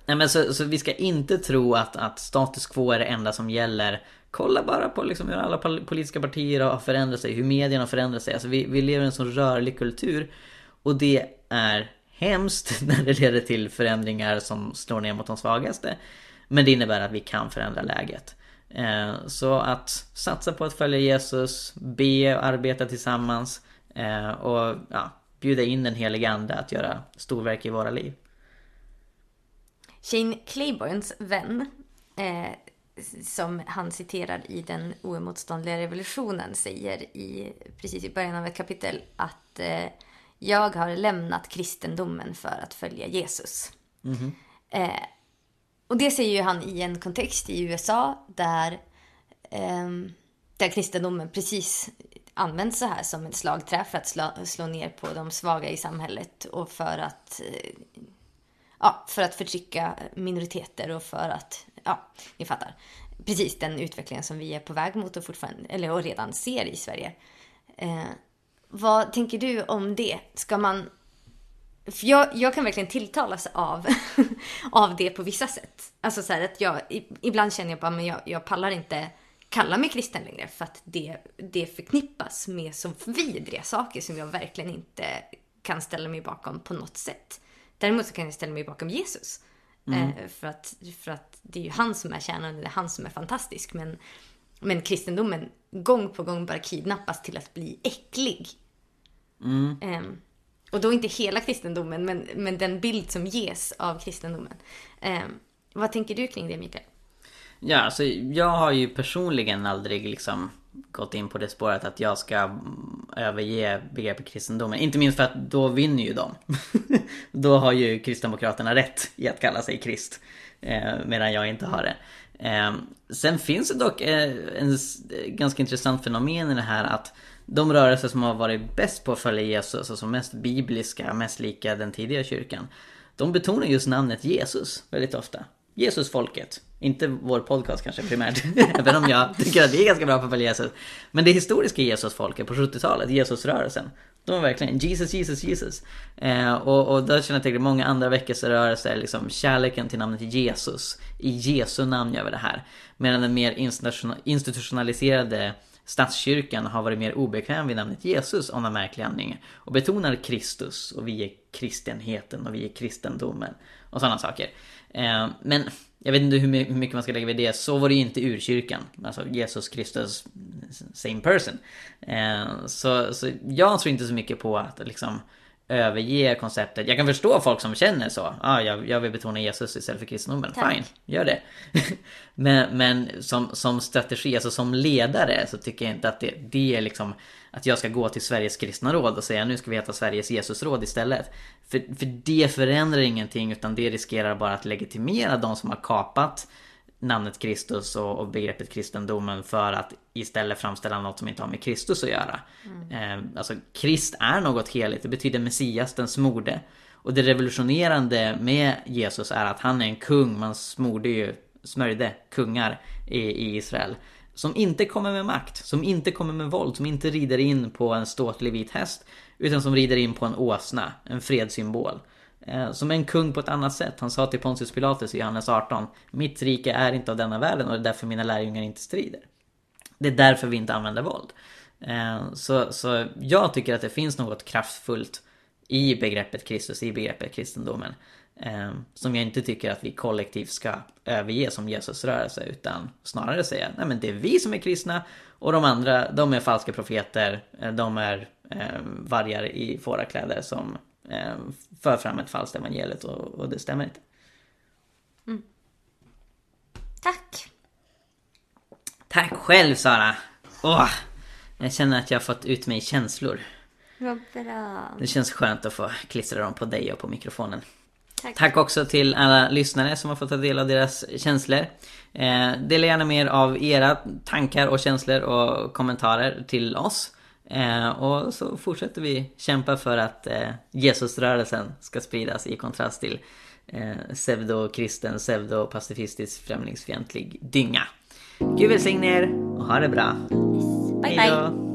nej men så, så vi ska inte tro att, att status quo är det enda som gäller. Kolla bara på liksom hur alla politiska partier har förändrat sig, hur medierna har förändrat sig. Alltså vi, vi lever i en sån rörlig kultur. Och det är hemskt när det leder till förändringar som slår ner mot de svagaste. Men det innebär att vi kan förändra läget. Eh, så att satsa på att följa Jesus, be och arbeta tillsammans eh, och ja, bjuda in den heliga Ande att göra storverk i våra liv. Shane Claiborns vän, eh, som han citerar i den oemotståndliga revolutionen, säger i, precis i början av ett kapitel att eh, jag har lämnat kristendomen för att följa Jesus. Mm -hmm. eh, och det säger ju han i en kontext i USA där, eh, där kristendomen precis används så här som ett slagträ för att slå, slå ner på de svaga i samhället och för att, eh, ja, för att förtrycka minoriteter och för att, ja, ni fattar. Precis den utvecklingen som vi är på väg mot och fortfarande, eller och redan ser i Sverige. Eh, vad tänker du om det? Ska man... För jag, jag kan verkligen tilltalas av, av det på vissa sätt. Alltså så att jag, ibland känner jag bara, men jag, jag pallar inte kalla mig kristen längre för att det, det förknippas med så vidriga saker som jag verkligen inte kan ställa mig bakom på något sätt. Däremot så kan jag ställa mig bakom Jesus. Mm. Eh, för, att, för att det är ju han som är kärnan, det är han som är fantastisk. Men, men kristendomen gång på gång bara kidnappas till att bli äcklig. Mm. Um, och då inte hela kristendomen, men, men den bild som ges av kristendomen. Um, vad tänker du kring det, Mikael? Ja, alltså jag har ju personligen aldrig liksom gått in på det spåret att jag ska mm, överge begreppet kristendomen. Inte minst för att då vinner ju de. då har ju Kristdemokraterna rätt i att kalla sig krist. Eh, medan jag inte har det. Eh, sen finns det dock eh, en ganska intressant fenomen i det här att de rörelser som har varit bäst på att följa Jesus, alltså mest bibliska, mest lika den tidiga kyrkan. De betonar just namnet Jesus väldigt ofta. Jesusfolket. Inte vår podcast kanske primärt. Även om jag tycker att vi är ganska bra på att följa Jesus. Men det historiska Jesusfolket på 70-talet, Jesusrörelsen. De var verkligen Jesus, Jesus, Jesus. Eh, och, och där känner jag till många andra väckelserörelser, liksom kärleken till namnet Jesus. I Jesu namn gör vi det här. Medan den mer institutionaliserade statskyrkan har varit mer obekväm vid namnet Jesus av någon märklig anledning. Och betonar Kristus och vi är kristenheten och vi är kristendomen. Och sådana saker. Eh, men jag vet inte hur mycket man ska lägga vid det. Så var det ju inte urkyrkan. Alltså Jesus Kristus, same person. Eh, så, så jag tror inte så mycket på att liksom överge konceptet. Jag kan förstå folk som känner så. Ah, jag, jag vill betona Jesus istället för kristendomen. Tack. Fine, gör det. men men som, som strategi, alltså som ledare så tycker jag inte att det, det är liksom att jag ska gå till Sveriges kristna råd och säga nu ska vi heta Sveriges Jesusråd istället. För, för det förändrar ingenting utan det riskerar bara att legitimera de som har kapat namnet Kristus och, och begreppet kristendomen för att istället framställa något som inte har med Kristus att göra. Mm. Eh, alltså Krist är något heligt, det betyder Messias, den smorde. Och det revolutionerande med Jesus är att han är en kung, man smorde ju, smörjde kungar i, i Israel. Som inte kommer med makt, som inte kommer med våld, som inte rider in på en ståtlig vit häst. Utan som rider in på en åsna, en fredssymbol. Eh, som en kung på ett annat sätt. Han sa till Pontius Pilatus i Johannes 18. Mitt rike är inte av denna världen och det är därför mina lärjungar inte strider. Det är därför vi inte använder våld. Eh, så, så jag tycker att det finns något kraftfullt i begreppet Kristus, i begreppet kristendomen. Eh, som jag inte tycker att vi kollektivt ska överge som Jesusrörelse utan snarare säga nej men det är vi som är kristna och de andra de är falska profeter, de är vargar i fårakläder som eh, för fram ett falskt evangeliet och, och det stämmer inte. Mm. Tack! Tack själv Sara! Åh, jag känner att jag har fått ut mig känslor. Vad bra. Det känns skönt att få klistra dem på dig och på mikrofonen. Tack. Tack också till alla lyssnare som har fått ta del av deras känslor. Eh, dela gärna mer av era tankar och känslor och kommentarer till oss. Eh, och så fortsätter vi kämpa för att eh, Jesusrörelsen ska spridas i kontrast till eh, pseudokristen, pseudopacifistisk, främlingsfientlig dynga. Gud välsigne er och ha det bra. Bye Hej bye.